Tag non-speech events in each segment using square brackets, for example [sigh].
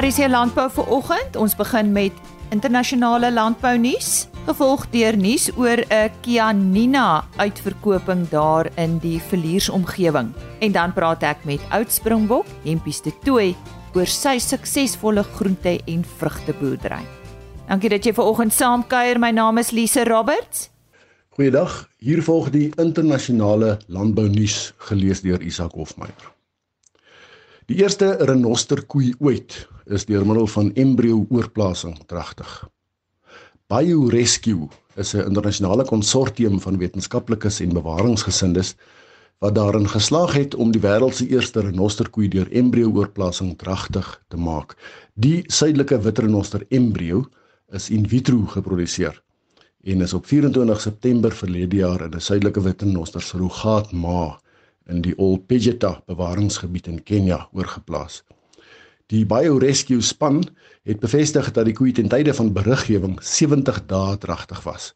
RC Landbou vir oggend. Ons begin met internasionale landbou nuus, gevolg deur nuus oor 'n Kianina uitverkoping daar in die verliersomgewing. En dan praat ek met Oud Springbok, Hempies de Tooi, oor sy suksesvolle groente- en vrugteboerdery. Dankie dat jy ver oggend saamkuier. My naam is Lise Roberts. Goeiedag. Hier volg die internasionale landbou nuus gelees deur Isak Hofmeyer. Die eerste renosterkoei ooit is deur middel van embrio oorplasing dragtig. BioRescue is 'n internasionale konsortium van wetenskaplikes en bewaringsgesindes wat daarin geslaag het om die wêreld se eerste renosterkoei deur embrio oorplasing dragtig te maak. Die suidelike wit renoster embrio is in vitro geproduseer en is op 24 September verlede jaar in 'n suidelike wit renoster surrogaat ma in die Olpejeta bewaringsgebied in Kenja oorgeplaas. Die BioRescue span het bevestig dat die koei ten tye van beriggewing 70 dae dragtig was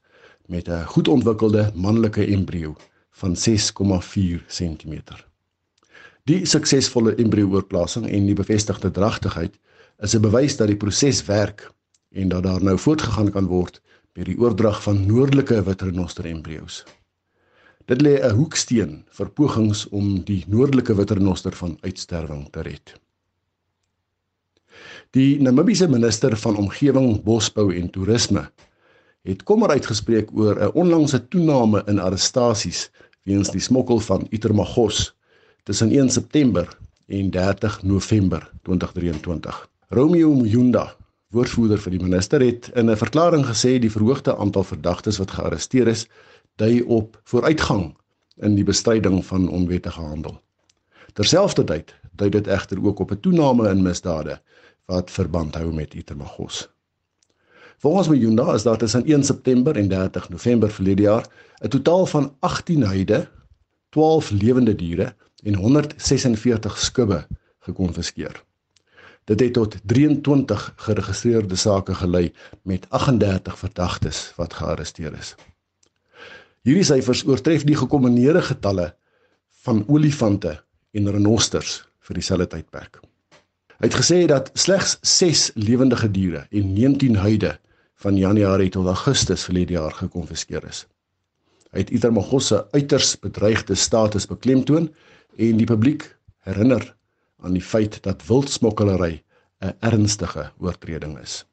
met 'n goed ontwikkelde manlike embrio van 6,4 cm. Die suksesvolle embrio oorplasing en die bevestigde dragtigheid is 'n bewys dat die proses werk en dat daar nou voortgegaan kan word met die oordrag van noordelike witrenoster embrio's. Dit lê 'n hoeksteen vir pogings om die noordelike witrenoster van uitsterwing te red. Die Namibiese minister van omgewing, bosbou en toerisme het kommer uitgespreek oor 'n onlangse toename in arrestasies weens die smokkel van Itermagos tussen 1 September en 30 November 2023. Romeo Muyunda, woordvoerder vir die minister, het in 'n verklaring gesê die verhoogde aantal verdagtes wat gearresteer is, dui op vooruitgang in die bestryding van onwettige handel. Terselfdertyd dui dit egter ook op 'n toename in misdade wat verband hou met Itermagos. Volgens Mjunda is daar tussen 1 September en 30 November verlede jaar 'n totaal van 18 heide, 12 lewende diere en 146 skubbe gekonfiskeer. Dit het tot 23 geregistreerde sake gelei met 38 verdagtes wat gearresteer is. Hierdie syfers oortref die gekombineerde getalle van olifante en renosters vir dieselfde tydperk. Hy het gesê dat slegs 6 lewendige diere en 19 huide van Januarie tot Augustus verlede jaar gekonfiskeer is. Hy het Itermagos se uiters bedreigde status beklemtoon en die publiek herinner aan die feit dat wildsmokkelary 'n ernstige oortreding is.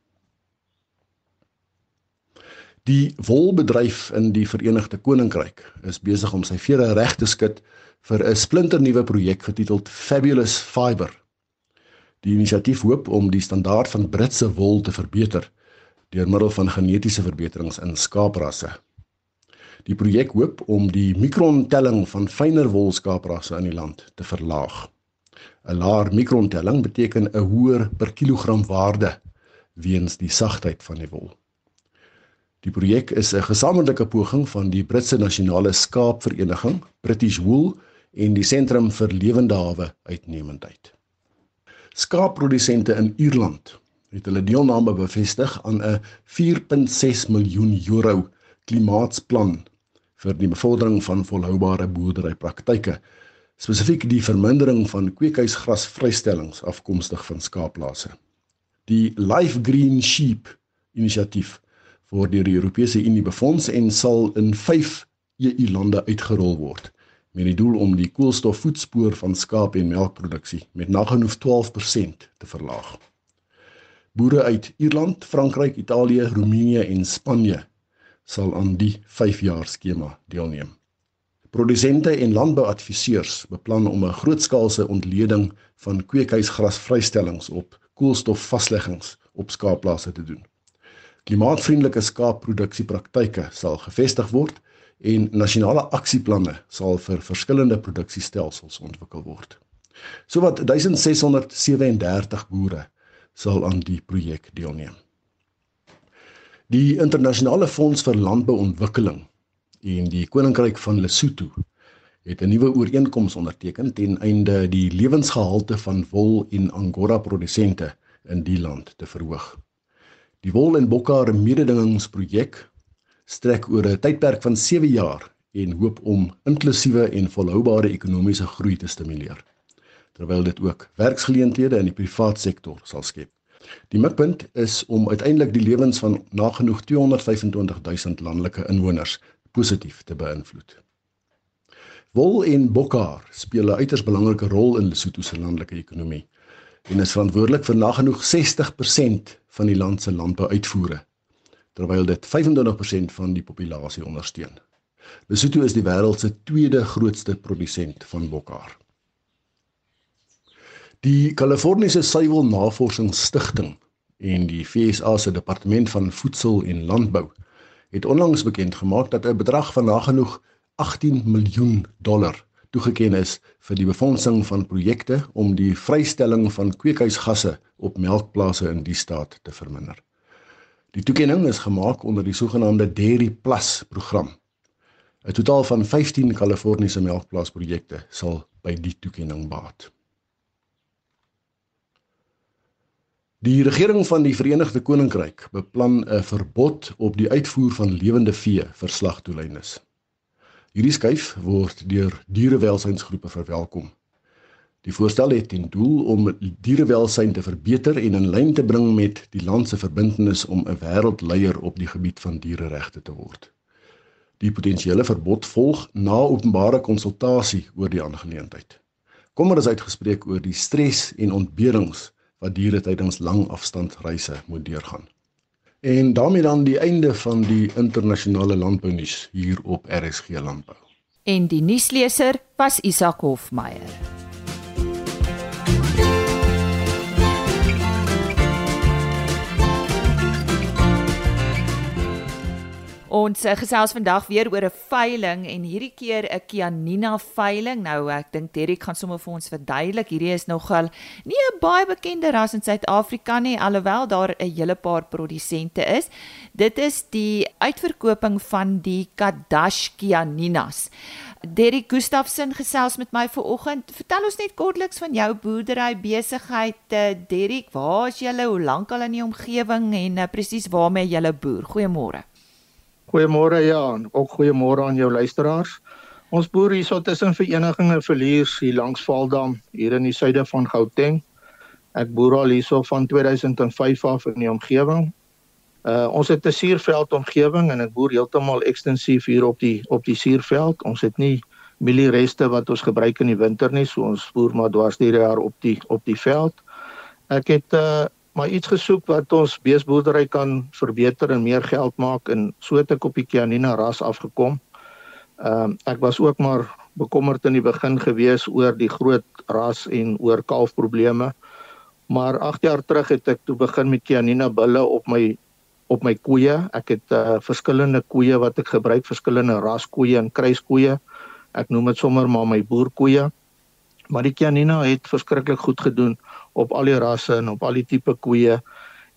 Die wolbedryf in die Verenigde Koninkryk is besig om sy vere reg te skud vir 'n splinternuwe projek getiteld Fabulous Fiber. Die inisiatief hoop om die standaard van Britse wol te verbeter deur middel van genetiese verbeterings in skaaprasse. Die projek hoop om die mikrontelling van fynere wolskaaprasse in die land te verlaag. 'n Laer mikrontelling beteken 'n hoër per kilogram waarde weens die sagtheid van die wol. Die projek is 'n gesamentlike poging van die Britse Nasionale Skaapvereniging, British Wool en die Sentrum vir Lewende Hawe Uitnemendheid. Skaapprodusente in Ierland het hulle deelname bevestig aan 'n 4.6 miljoen euro klimaatsplan vir die bevordering van volhoubare boerderypraktyke, spesifiek die vermindering van kweekhuisgrasvrystellings afkomstig van skaapplase. Die Life Green Sheep inisiatief word deur die Europese Unie befonds en sal in 5 EU lande uitgerol word met die doel om die koolstofvoetspoor van skaap en melkproduksie met nagenoeg 12% te verlaag. Boere uit Ierland, Frankryk, Italië, Roemenië en Spanje sal aan die 5-jaar skema deelneem. Produsente en landbouadviseurs beplan om 'n grootskaalse ontleding van kweekhuisgrasvrystellings op koolstofvasleggings op skaapplase te doen. Klimaatvriendelike skaapproduksiepraktyke sal gevestig word en nasionale aksieplanne sal vir verskillende produksiestelsels ontwikkel word. Sowat 1637 boere sal aan die projek deelneem. Die internasionale fonds vir landbouontwikkeling en die koninkryk van Lesotho het 'n nuwe ooreenkoms onderteken ten einde die lewensgehalte van wol en angora produsente in die land te verhoog. Die wol en bokkare mededingingsprojek strek oor 'n tydperk van 7 jaar en hoop om inklusiewe en volhoubare ekonomiese groei te stimuleer terwyl dit ook werksgeleenthede in die privaat sektor sal skep. Die mikpunt is om uiteindelik die lewens van nagenoeg 225 000 landelike inwoners positief te beïnvloed. Wol en bokhaar speel 'n uiters belangrike rol in Lesotho se landelike ekonomie en is verantwoordelik vir nagenoeg 60% van die land se landbouuitvoere terwyl dit 25% van die populasie ondersteun. Lesotho is die wêreld se tweede grootste produsent van bokhaar. Die Kaliforniese Suiwel Navorsingsstigting en die FSA se Departement van Voedsel en Landbou het onlangs bekend gemaak dat 'n bedrag van nagenoeg 18 miljoen dollar toegeken is vir die befondsing van projekte om die vrystelling van kweekhuisgasse op melkplase in die staat te verminder. Die toekenning is gemaak onder die sogenaamde Dairy Plus program. 'n Totaal van 15 Kaliforniese melkplaasprojekte sal by die toekenning baat. Die regering van die Verenigde Koninkryk beplan 'n verbod op die uitvoer van lewende vee vir slagtoelyndes. Hierdie skuif word deur dierewelsynsgroepe verwelkom. Die voorstel het ten doel om dierewelsyn te verbeter en in lyn te bring met die land se verbintenis om 'n wêreldleier op die gebied van diereregte te word. Die potensiële verbod volg na openbare konsultasie oor die aangeleentheid. Kommer is uitgespreek oor die stres en ontberings wat diere tydens lang afstandreise moet deurgaan. En daarmee dan die einde van die internasionale landbounuus hier op RSG Landbou. En die nuusleser was Isak Hofmeyer. Ons uh, gesels vandag weer oor 'n veiling en hierdie keer 'n Kianina veiling. Nou ek dink Derek gaan sommer vir ons verduidelik. Hierdie is nogal nie 'n baie bekende ras in Suid-Afrika nie, alhoewel daar 'n hele paar produsente is. Dit is die uitverkoping van die Kadash Kianinas. Derek Gustafson gesels met my vanoggend. Vertel ons net kortliks van jou boerdery besigheid. Eh, Derek, waar is jy? Hoe lank al in die omgewing en uh, presies waarmee jy boer? Goeiemôre. Goeiemôre ja, en ook goeiemôre aan jou luisteraars. Ons boer hierso tussen Verenigings Verliers hier langs Valdam hier in die suide van Gauteng. Ek boer al hierso van 2005 af in die omgewing. Uh ons het 'n suurveld omgewing en ek boer heeltemal ekstensief hier op die op die suurveld. Ons het nie mieliereste wat ons gebruik in die winter nie, so ons boer maar dwars deur die jaar op die op die veld. Ek het uh maar iets gesoek wat ons beesboerdery kan verbeter en meer geld maak en so het ek op die Kianina ras afgekom. Ehm um, ek was ook maar bekommerd in die begin gewees oor die groot ras en oor kalfprobleme. Maar 8 jaar terug het ek toe begin met Kianina bulle op my op my koeie. Ek het uh, verskillende koeie wat ek gebruik, verskillende ras koeie en kruiskoeie. Ek noem dit sommer maar my boerkoeie. Maar die Kianina het verskriklik goed gedoen op al die rasse en op al die tipe koeie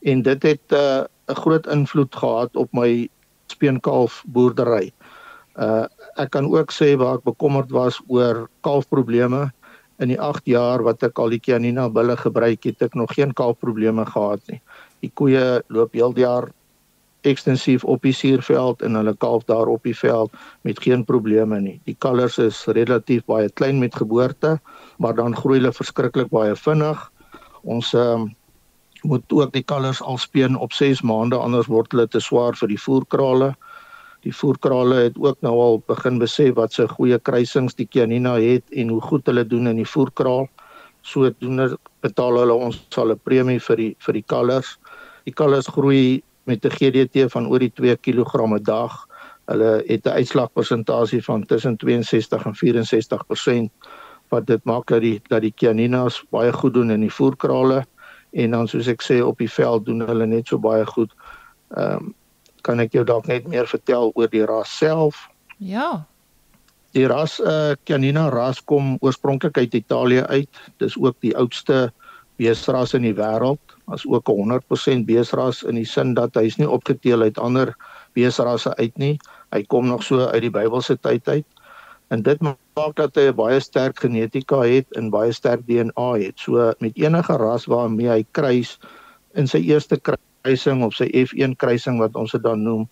en dit het uh, 'n uh, groot invloed gehad op my speenkalf boerdery. Uh ek kan ook sê waar ek bekommerd was oor kalfprobleme in die 8 jaar wat ek al die Canina bulle gebruik het, ek nog geen kalfprobleme gehad nie. Die koeie loop heel die jaar ekstensief op die suurveld en hulle kalf daar op die veld met geen probleme nie. Die kalvers is relatief baie klein met geboorte, maar dan groei hulle verskriklik baie vinnig Ons um, moet ook die kalvers al speen op 6 maande anders word hulle te swaar vir die voerkrale. Die voerkrale het ook nou al begin besef wat se goeie kruisings die Canina het en hoe goed hulle doen in die voerkraal. Sodoende betaal hulle ons sal 'n premie vir die vir die kalvers. Die kalvers groei met 'n GDT van oor die 2 kg 'n dag. Hulle het 'n uitslagpersentasie van tussen 62 en 64% wat dit maak dat die dat die Caninas baie goed doen in die voerkrale en dan soos ek sê op die veld doen hulle net so baie goed. Ehm um, kan ek jou dalk net meer vertel oor die ras self? Ja. Die ras eh uh, Canina ras kom oorspronklik uit Italië uit. Dis ook die oudste beesras in die wêreld. As ook 'n 100% beesras in die sin dat hy's nie opgeteel uit ander beesrasse uit nie. Hy kom nog so uit die Bybelse tyd uit en dit maak dat hy 'n baie sterk genetika het en baie sterk DNA het. So met enige ras waarmee hy kruis in sy eerste kruising of sy F1 kruising wat ons dit dan noem,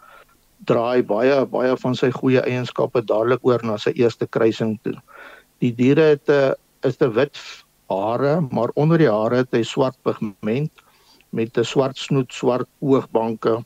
draai baie baie van sy goeie eienskappe dadelik oor na sy eerste kruising toe. Die diere het 'n is 'n wit hare, maar onder die hare het hy swart pigment met 'n swart snoet, swart oogbanke,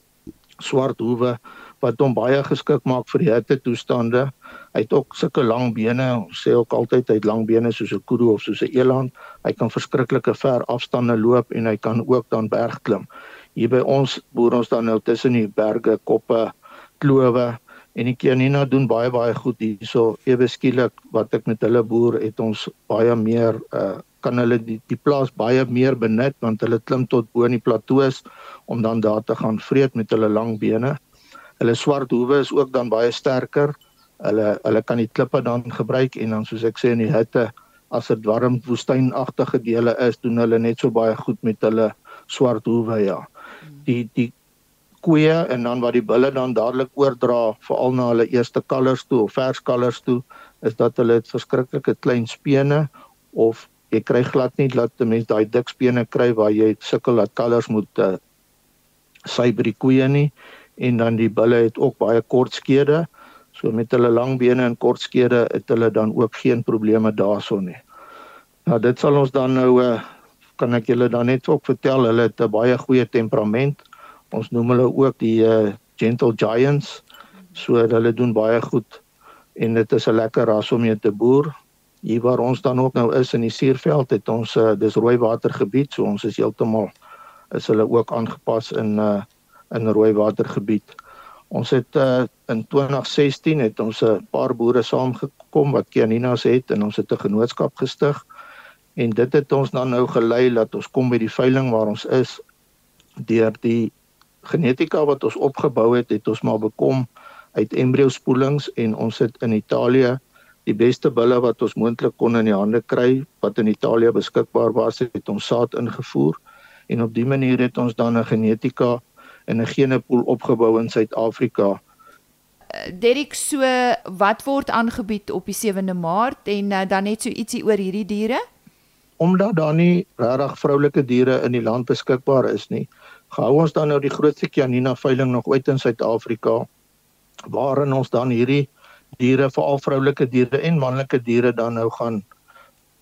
swart hoewe wat hom baie geskik maak vir die hitte toestande. Hy het ook sulke lang bene, ons sê ook altyd hy het lang bene soos 'n kudu of soos 'n eland. Hy kan verskriklike ver afstande loop en hy kan ook dan bergklim. Hier by ons boer ons dan nou tussen die berge, koppe, klowe en die Kianina doen baie baie goed hierso. Ewe skielik wat ek met hulle boer, het ons baie meer uh kan hulle die, die plaas baie meer benut want hulle klim tot bo in die plateaus om dan daar te gaan vreet met hulle lang bene. Hulle swart hoewe is ook dan baie sterker. Hulle hulle kan die klippe dan gebruik en dan soos ek sê in die hitte as dit warm woestynagtige dele is doen hulle net so baie goed met hulle swart hoewe ja. Die die koeie en dan wat die bulle dan dadelik oordra veral na hulle eerste kalvers toe of vers kalvers toe is dat hulle het verskriklike klein spene of jy kry glad nie dat 'n mens daai dik spene kry waar jy sukkel dat kalvers moet uh, sy by die koeie nie en dan die bulle het ook baie kort skede So met hulle lang bene en kort skede het hulle dan ook geen probleme daarson nie. Nou dit sal ons dan nou uh, kan ek julle dan net ook vertel hulle het 'n baie goeie temperament. Ons noem hulle ook die uh, gentle giants. So hulle doen baie goed en dit is 'n lekker ras om mee te boer. Hier waar ons dan ook nou is in die Suurveld het ons uh, dis rooi watergebied, so ons is heeltemal is hulle ook aangepas in uh, in rooi watergebied. Ons het uh, in 2016 het ons 'n paar boere saamgekom wat Kianinas het en ons het 'n genootskap gestig. En dit het ons dan nou gelei dat ons kom by die veiling waar ons is deur die genetika wat ons opgebou het, het ons maar bekom uit embrio spoelings en ons het in Italië die beste bulle wat ons moontlik kon in die hande kry wat in Italië beskikbaar was, het ons saad ingevoer en op dië manier het ons dan 'n genetika en 'n genepool opgebou in Suid-Afrika. Eh, Derek, so wat word aangebied op die 7de Maart en uh, dan net so ietsie oor hierdie diere? Omdat daar nie regtig vroulike diere in die land beskikbaar is nie, gehou ons dan nou die grootste Canina veiling nog ooit in Suid-Afrika waarin ons dan hierdie diere, veral vroulike diere en manlike diere dan nou gaan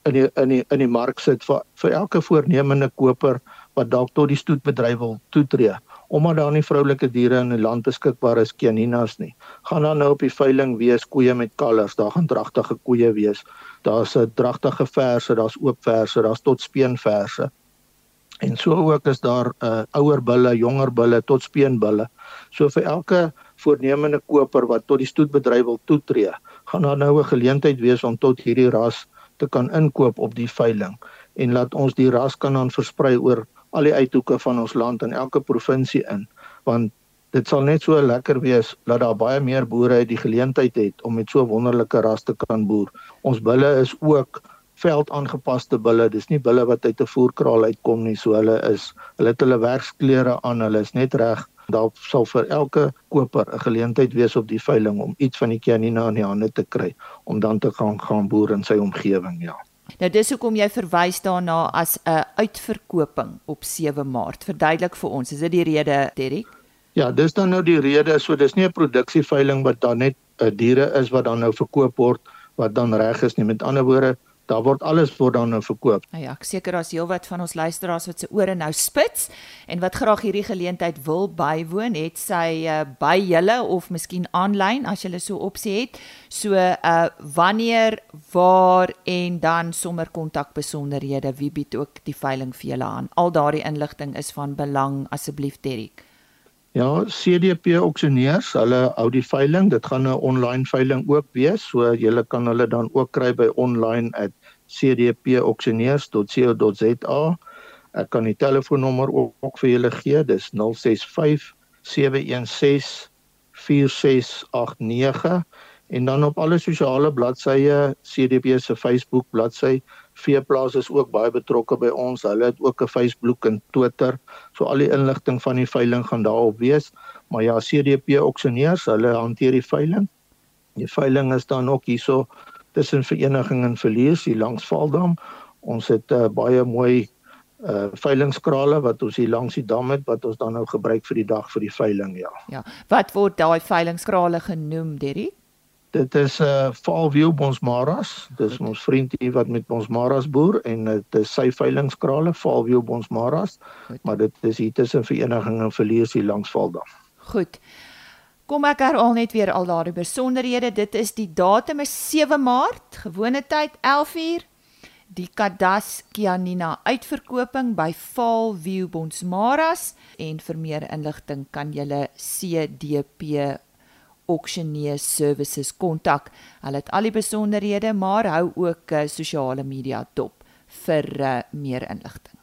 in die in die in die mark sit vir vir elke voornemende koper wat dalk tot die stoetbedryf wil toetree omdat daar nie vroulike diere in die land beskikbaar is caninas nie. Gaan dan nou op die veiling wees koeie met kalvers, daar gaan dragtige koeie wees. Daar's 'n dragtige verse, daar's oop verse, daar's tot speenverse. En so ook is daar 'n uh, ouer bulle, jonger bulle tot speenbulle. So vir elke voornemende koper wat tot die stoetbedryf wil toetree, gaan daar nou 'n geleentheid wees om tot hierdie ras te kan inkoop op die veiling en laat ons die ras kan dan versprei oor al die uithoeke van ons land in elke provinsie in want dit sal net so lekker wees dat daar baie meer boere uit die geleentheid het om met so wonderlike ras te kan boer. Ons bulle is ook veldaangepaste bulle. Dis nie bulle wat uit 'n voerkraal uitkom nie. So hulle is hulle het hulle werksklere aan. Hulle is net reg. Daar sal vir elke koper 'n geleentheid wees op die veiling om iets van die Canina in die hande te kry om dan te gaan gaan boer in sy omgewing, ja. Nou dis hoekom jy verwys daarna as 'n uitverkoping op 7 Maart. Verduidelik vir ons, is dit die rede, Derrick? Ja, dis dan nou die rede. So dis nie 'n produksieveiling wat dan net 'n uh, diere is wat dan nou verkoop word wat dan reg is nie. Met ander woorde, daar word alles word dan nou verkoop. Nou ja, ek seker daar's heelwat van ons luisteraars wat se ore nou spits en wat graag hierdie geleentheid wil bywoon, het sy uh, by julle of miskien aanlyn as jy so opsie het. So uh wanneer, waar en dan sommer kontak besonderhede, wie bied ook die veiling vir julle aan. Al daardie inligting is van belang asseblief Derrick. Ja, CDP auksioneers, hulle hou die veiling. Dit gaan 'n online veiling ook wees, so julle kan hulle dan ook kry by online@cdpauctioneers.co.za. Ek kan die telefoonnommer ook, ook vir julle gee. Dis 065 716 4689 en dan op alle sosiale bladsye CDP se Facebook bladsy Veeplaas is ook baie betrokke by ons. Hulle het ook 'n Facebook en Twitter. So al die inligting van die veiling gaan daarop wees. Maar ja, CDP auksioneers, hulle hanteer die veiling. Die veiling is dan ook hierso tussen vereniging en verlies hier langs Valdam. Ons het uh, baie mooi uh veilingskrale wat ons hier langs die dam het wat ons dan nou gebruik vir die dag vir die veiling ja. Ja. Wat word daai veilingskrale genoem, Derry? Dit is 'n uh, Falview Bonsmaras. Dis ons vriend hier wat met Bonsmaras boer en dit is sy veilingskrale Falview Bonsmaras. Maar dit is hier tussen vereniging en verlies hier langs Valdam. Goed. Kom ek herhaal net weer al daardie besonderhede. Dit is die datum is 7 Maart, gewone tyd 11uur. Die Kadas Kianina uitverkoping by Falview Bonsmaras en vir meer inligting kan jy CDP Auctioneer Services kontak. Hulle het al die besonderhede, maar hou ook uh, sosiale media dop vir uh, meer inligting.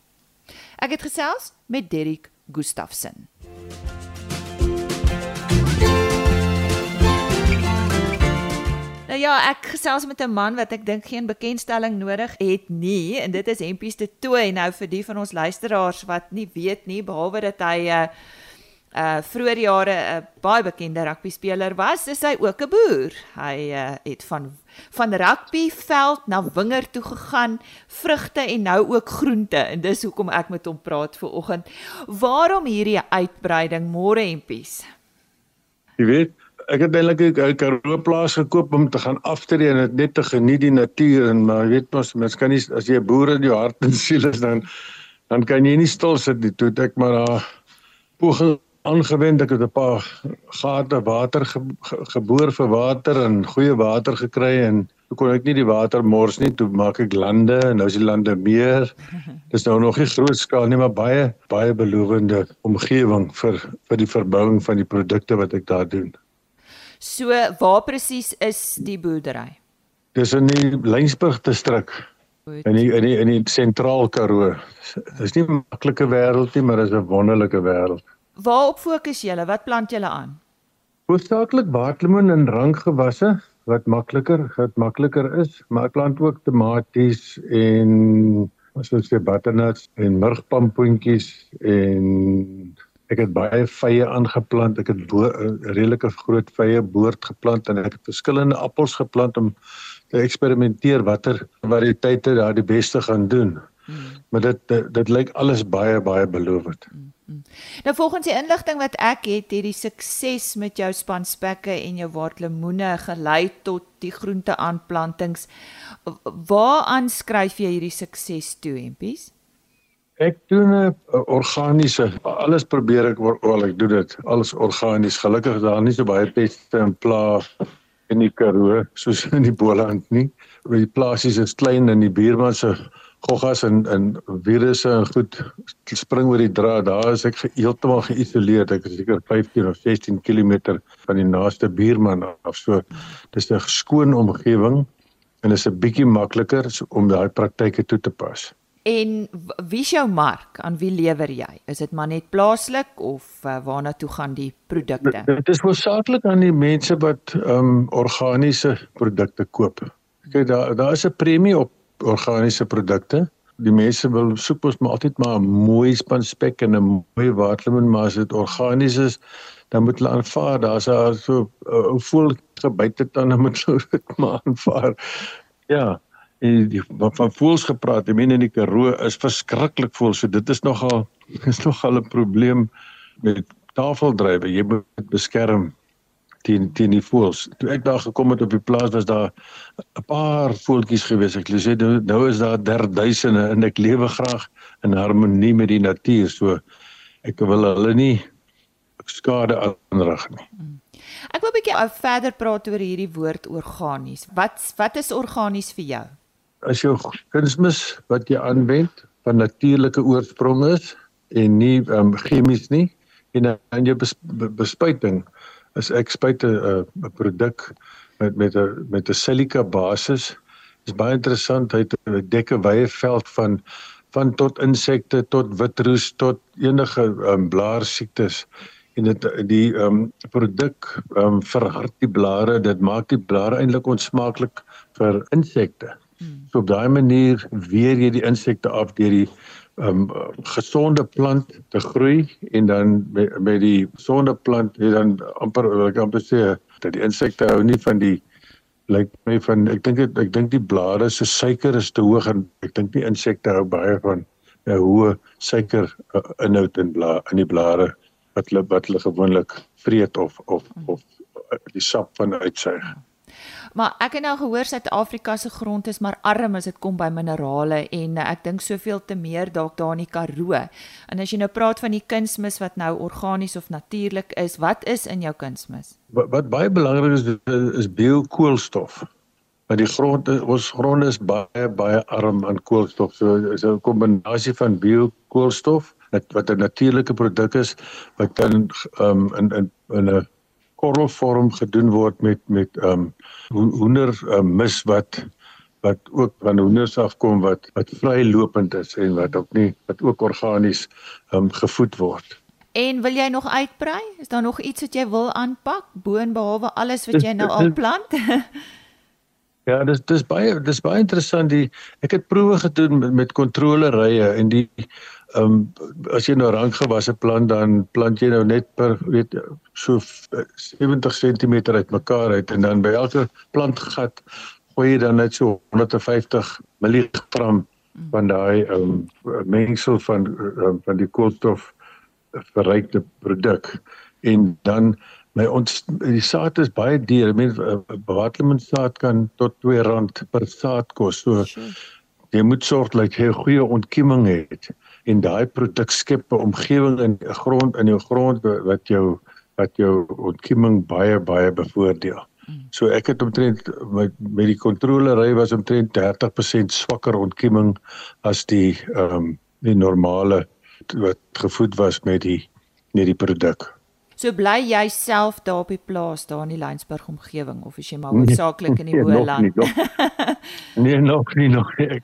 Ek het gesels met Derrick Gustafson. Nou ja, ek gesels met 'n man wat ek dink geen bekendstelling nodig het nie en dit is Hempies te toe nou vir die van ons luisteraars wat nie weet nie behalwe dat hy 'n uh, uh vroeër jare 'n baie bekende rugby speler was, is hy ook 'n boer. Hy uh het van van rugbyveld na wingerd toe gegaan, vrugte en nou ook groente en dis hoekom ek met hom praat vir oggend. Waarom hierdie uitbreiding môre empies? Jy weet, ek het eintlik 'n Karoo plaas gekoop om te gaan aftree en dit net te geniet die natuur en maar jy weet mos mens kan nie as jy 'n boer in jou hart en [laughs] siel is dan dan kan jy nie stil sit nie. Toe ek maar daar poging aangewend ek het 'n paar gate water ge, ge, geboor vir water en goeie water gekry en toe kon ek nie die water mors nie toe maak ek lande en nou is die lande meer. [laughs] Dis nou nog nie groot skaal nie maar baie baie belovende omgewing vir vir die verbouing van die produkte wat ek daar doen. So waar presies is die boerdery Dis in die Lensburg distrik in die in die in die sentraal Karoo. Dis nie 'n maklike wêreld nie maar dis 'n wonderlike wêreld Waarop fokus julle? Wat plant julle aan? Hoofsaaklik waterlemoen en rankgewasse wat makliker, wat makliker is, maar ek plant ook tomaties en soos die butternuts en murgpampoentjies en ek het baie vye aangeplant. Ek het 'n redelike groot vye boord geplant en ek het verskillende appels geplant om te eksperimenteer watter variëteite daar die beste gaan doen. Hmm. Maar dit dit, dit lyk alles baie baie belovend. Hmm. Nou volgens die inligting wat ek het, het die sukses met jou spanspekke en jou waterlemoene gelei tot die groenteaanplantings. Waaraan skryf jy hierdie sukses toe, Empies? Ek doen 'n organiese alles probeer ek wel ek doen dit alles organies. Gelukkig daar nie so baie peste en pla in die Karoo soos in die Boland nie. Die plasies is klein en die buurman se goggas en en virusse en goed spring oor die draad. Daar is ek heeltemal geïsoleer. Ek is seker 15 of 16 km van die naaste buurman af. So dis 'n skoon omgewing en is 'n bietjie makliker om daai praktyke toe te pas. En wie is jou mark? Aan wie lewer jy? Is dit maar net plaaslik of uh, waarna toe gaan die produkte? Dit is hoofsaaklik aan die mense wat ehm um, organiese produkte koop. Kyk daar daar is 'n premie op organiese produkte. Die mense wil soek mos maar altyd maar 'n mooi span spek en 'n mooi waterlemoen, maar as dit organies is, dan moet hulle aanvaar daar's daar so 'n uh, voel gebyt het dan moet hulle [laughs] maar aanvaar. Ja, en die van voels gepraat, die mense in die Karoo is verskriklik voel, so dit is nogal [laughs] is nogal 'n probleem met tafeldrywe. Jy moet beskerm teen teen die voëls. Toe ek daar gekom het op die plaas was daar 'n paar voeltjies gewees. Ek sê nou, nou is daar derduisende en ek lewe graag in harmonie met die natuur. So ek wil hulle nie skade aanrig nie. Ek wil 'n bietjie verder praat oor hierdie woord organies. Wat wat is organies vir jou? As jou kunsmis wat jy aanwend van natuurlike oorsprong is en nie um, chemies nie en dan jou bespuiting is ek spuit 'n 'n produk met met 'n met 'n silika basis. Is baie interessant. Hy het 'n dekke wye veld van van tot insekte tot witroes tot enige um, blaarsiektes en dit die ehm um, produk ehm um, verhard die blare dit maak die blare eintlik onsmaaklik vir insekte. Hmm. So op daai manier weer jy die insekte af deur die um, gesonde plant te groei en dan met, met die gesonde plant jy dan amper ek amper sê dat die insekte hou nie van die lyk like my van ek dink ek dink die blare se suiker is te hoog en ek dink die insekte hou baie van 'n hoë suiker uh, inhoud in bla in die blare wat hulle wat hulle gewoonlik vreet of of of uh, die sap van uitsuig. Maar ek het nou gehoor Suid-Afrika se grond is maar arm as dit kom by minerale en uh, ek dink soveel te meer dalk daar in die Karoo. En as jy nou praat van die kunsmis wat nou organies of natuurlik is, wat is in jou kunsmis? Wat, wat baie belangrik is is biokoolstof. Want die grond ons grond is baie baie arm aan koolstof. So is 'n kombinasie van biokoolstof wat wat 'n natuurlike produk is wat dan um, in in in 'n korrelvorm gedoen word met met ehm um, hoender um, mis wat wat ook van hoenders afkom wat wat vrylopend is en wat ook nie wat ook organies ehm um, gevoed word. En wil jy nog uitbrei? Is daar nog iets wat jy wil aanpak boon behalwe alles wat jy nou al [laughs] plant? [laughs] ja, dis dis baie dis baie interessant die ek het proewe gedoen met, met kontrolerye en die Ehm um, as jy nou rankgewasse plant dan plant jy nou net per weet so 70 cm uitmekaar uit en dan by elke plantgat gooi jy dan net so 150 mg van daai ehm um, mengsel van um, van die koolstof verrykte produk en dan my ons die saad is baie duur. Ek meen Waterlemon saad kan tot R2 per saad kos. So jy moet sorg dat jy 'n goeie ontkieming het en daai produk skep 'n omgewing in 'n grond in jou grond wat jou wat jou ontkieming baie baie bevoordeel. Hmm. So ek het omtrent met met die kontrolery was omtrent 30% swakker ontkieming as die ehm um, die normale wat gevoed was met die met die produk. So bly jy self daar op die plaas daar in die Lynsburg omgewing of is jy maar [laughs] hoofsaaklik in die nee, Boland? [laughs] Nee, nog nie nog. Ek,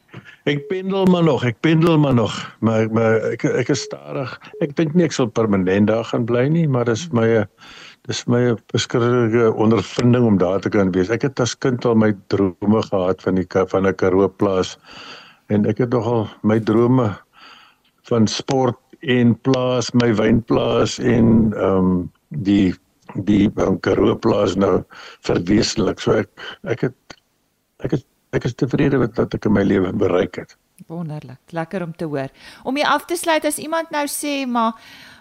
ek pendel maar nog, ek pendel maar nog, maar maar ek ek is stadig. Ek dink nie ek sal permanent daar gaan bly nie, maar dis my dis my beskryflike ondervinding om daar te kan wees. Ek het as kind al my drome gehad van die van 'n Karoo plaas en ek het nogal my drome van sport en plaas my wynplaas en ehm um, die die um, Karoo plaas nou verwesenlik. So ek ek het ek is ek is tevrede met wat ek in my lewe bereik het. Wonderlik. Lekker om te hoor. Om jy af te sluit as iemand nou sê maar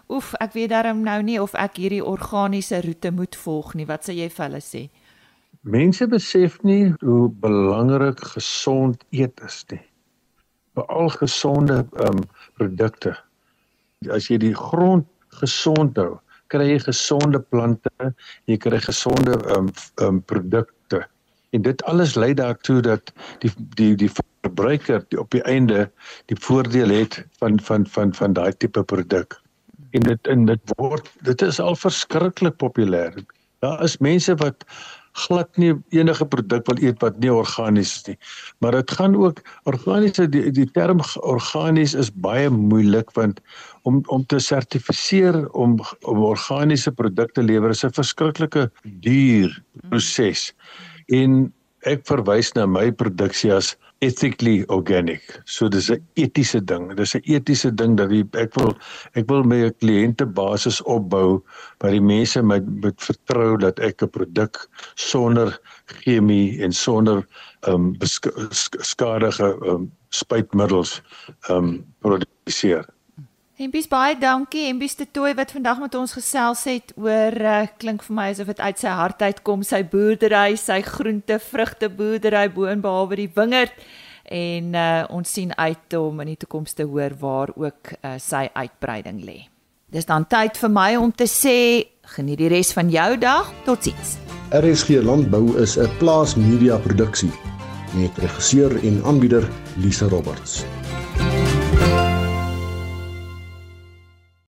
oef, ek weet darm nou nie of ek hierdie organiese roete moet volg nie. Wat sê jy vir hulle sê? Mense besef nie hoe belangrik gesond eet is nie. Veral gesonde ehm um, produkte as jy die grond gesond hou, kry jy gesonde plante, jy kry gesonde ehm um, um, produkte. En dit alles lei daartoe dat die die die verbruiker die op die einde die voordeel het van van van van daai tipe produk. En dit en dit word dit is al verskriklik populêr. Daar is mense wat glad nie enige produk wil eet wat nie organies is nie. Maar dit gaan ook organiese die, die term organies is baie moeilik want om om te sertifiseer om om organiese produkte lewer is 'n verskriklike duur proses. En ek verwys na my produksie as ethically organic. So dis 'n etiese ding. Dis 'n etiese ding dat die, ek wil ek wil my kliëntebasis opbou waar die mense my met vertrou dat ek 'n produk sonder chemie en sonder ehm um, skadige ehm um, spuitmiddels ehm um, produseer. Hempies baie dankie Hempies te toe wat vandag met ons gesels het oor uh, klink vir my asof dit uit sy hart uitkom sy boerdery, sy groente, vrugte boerdery boonbehalwe die wingerd en uh, ons sien uit om in die toekoms te hoor waar ook uh, sy uitbreiding lê. Dis dan tyd vir my om te sê geniet die res van jou dag. Totsiens. RSG Landbou is 'n plaas media produksie met regisseur en aanbieder Lisa Roberts.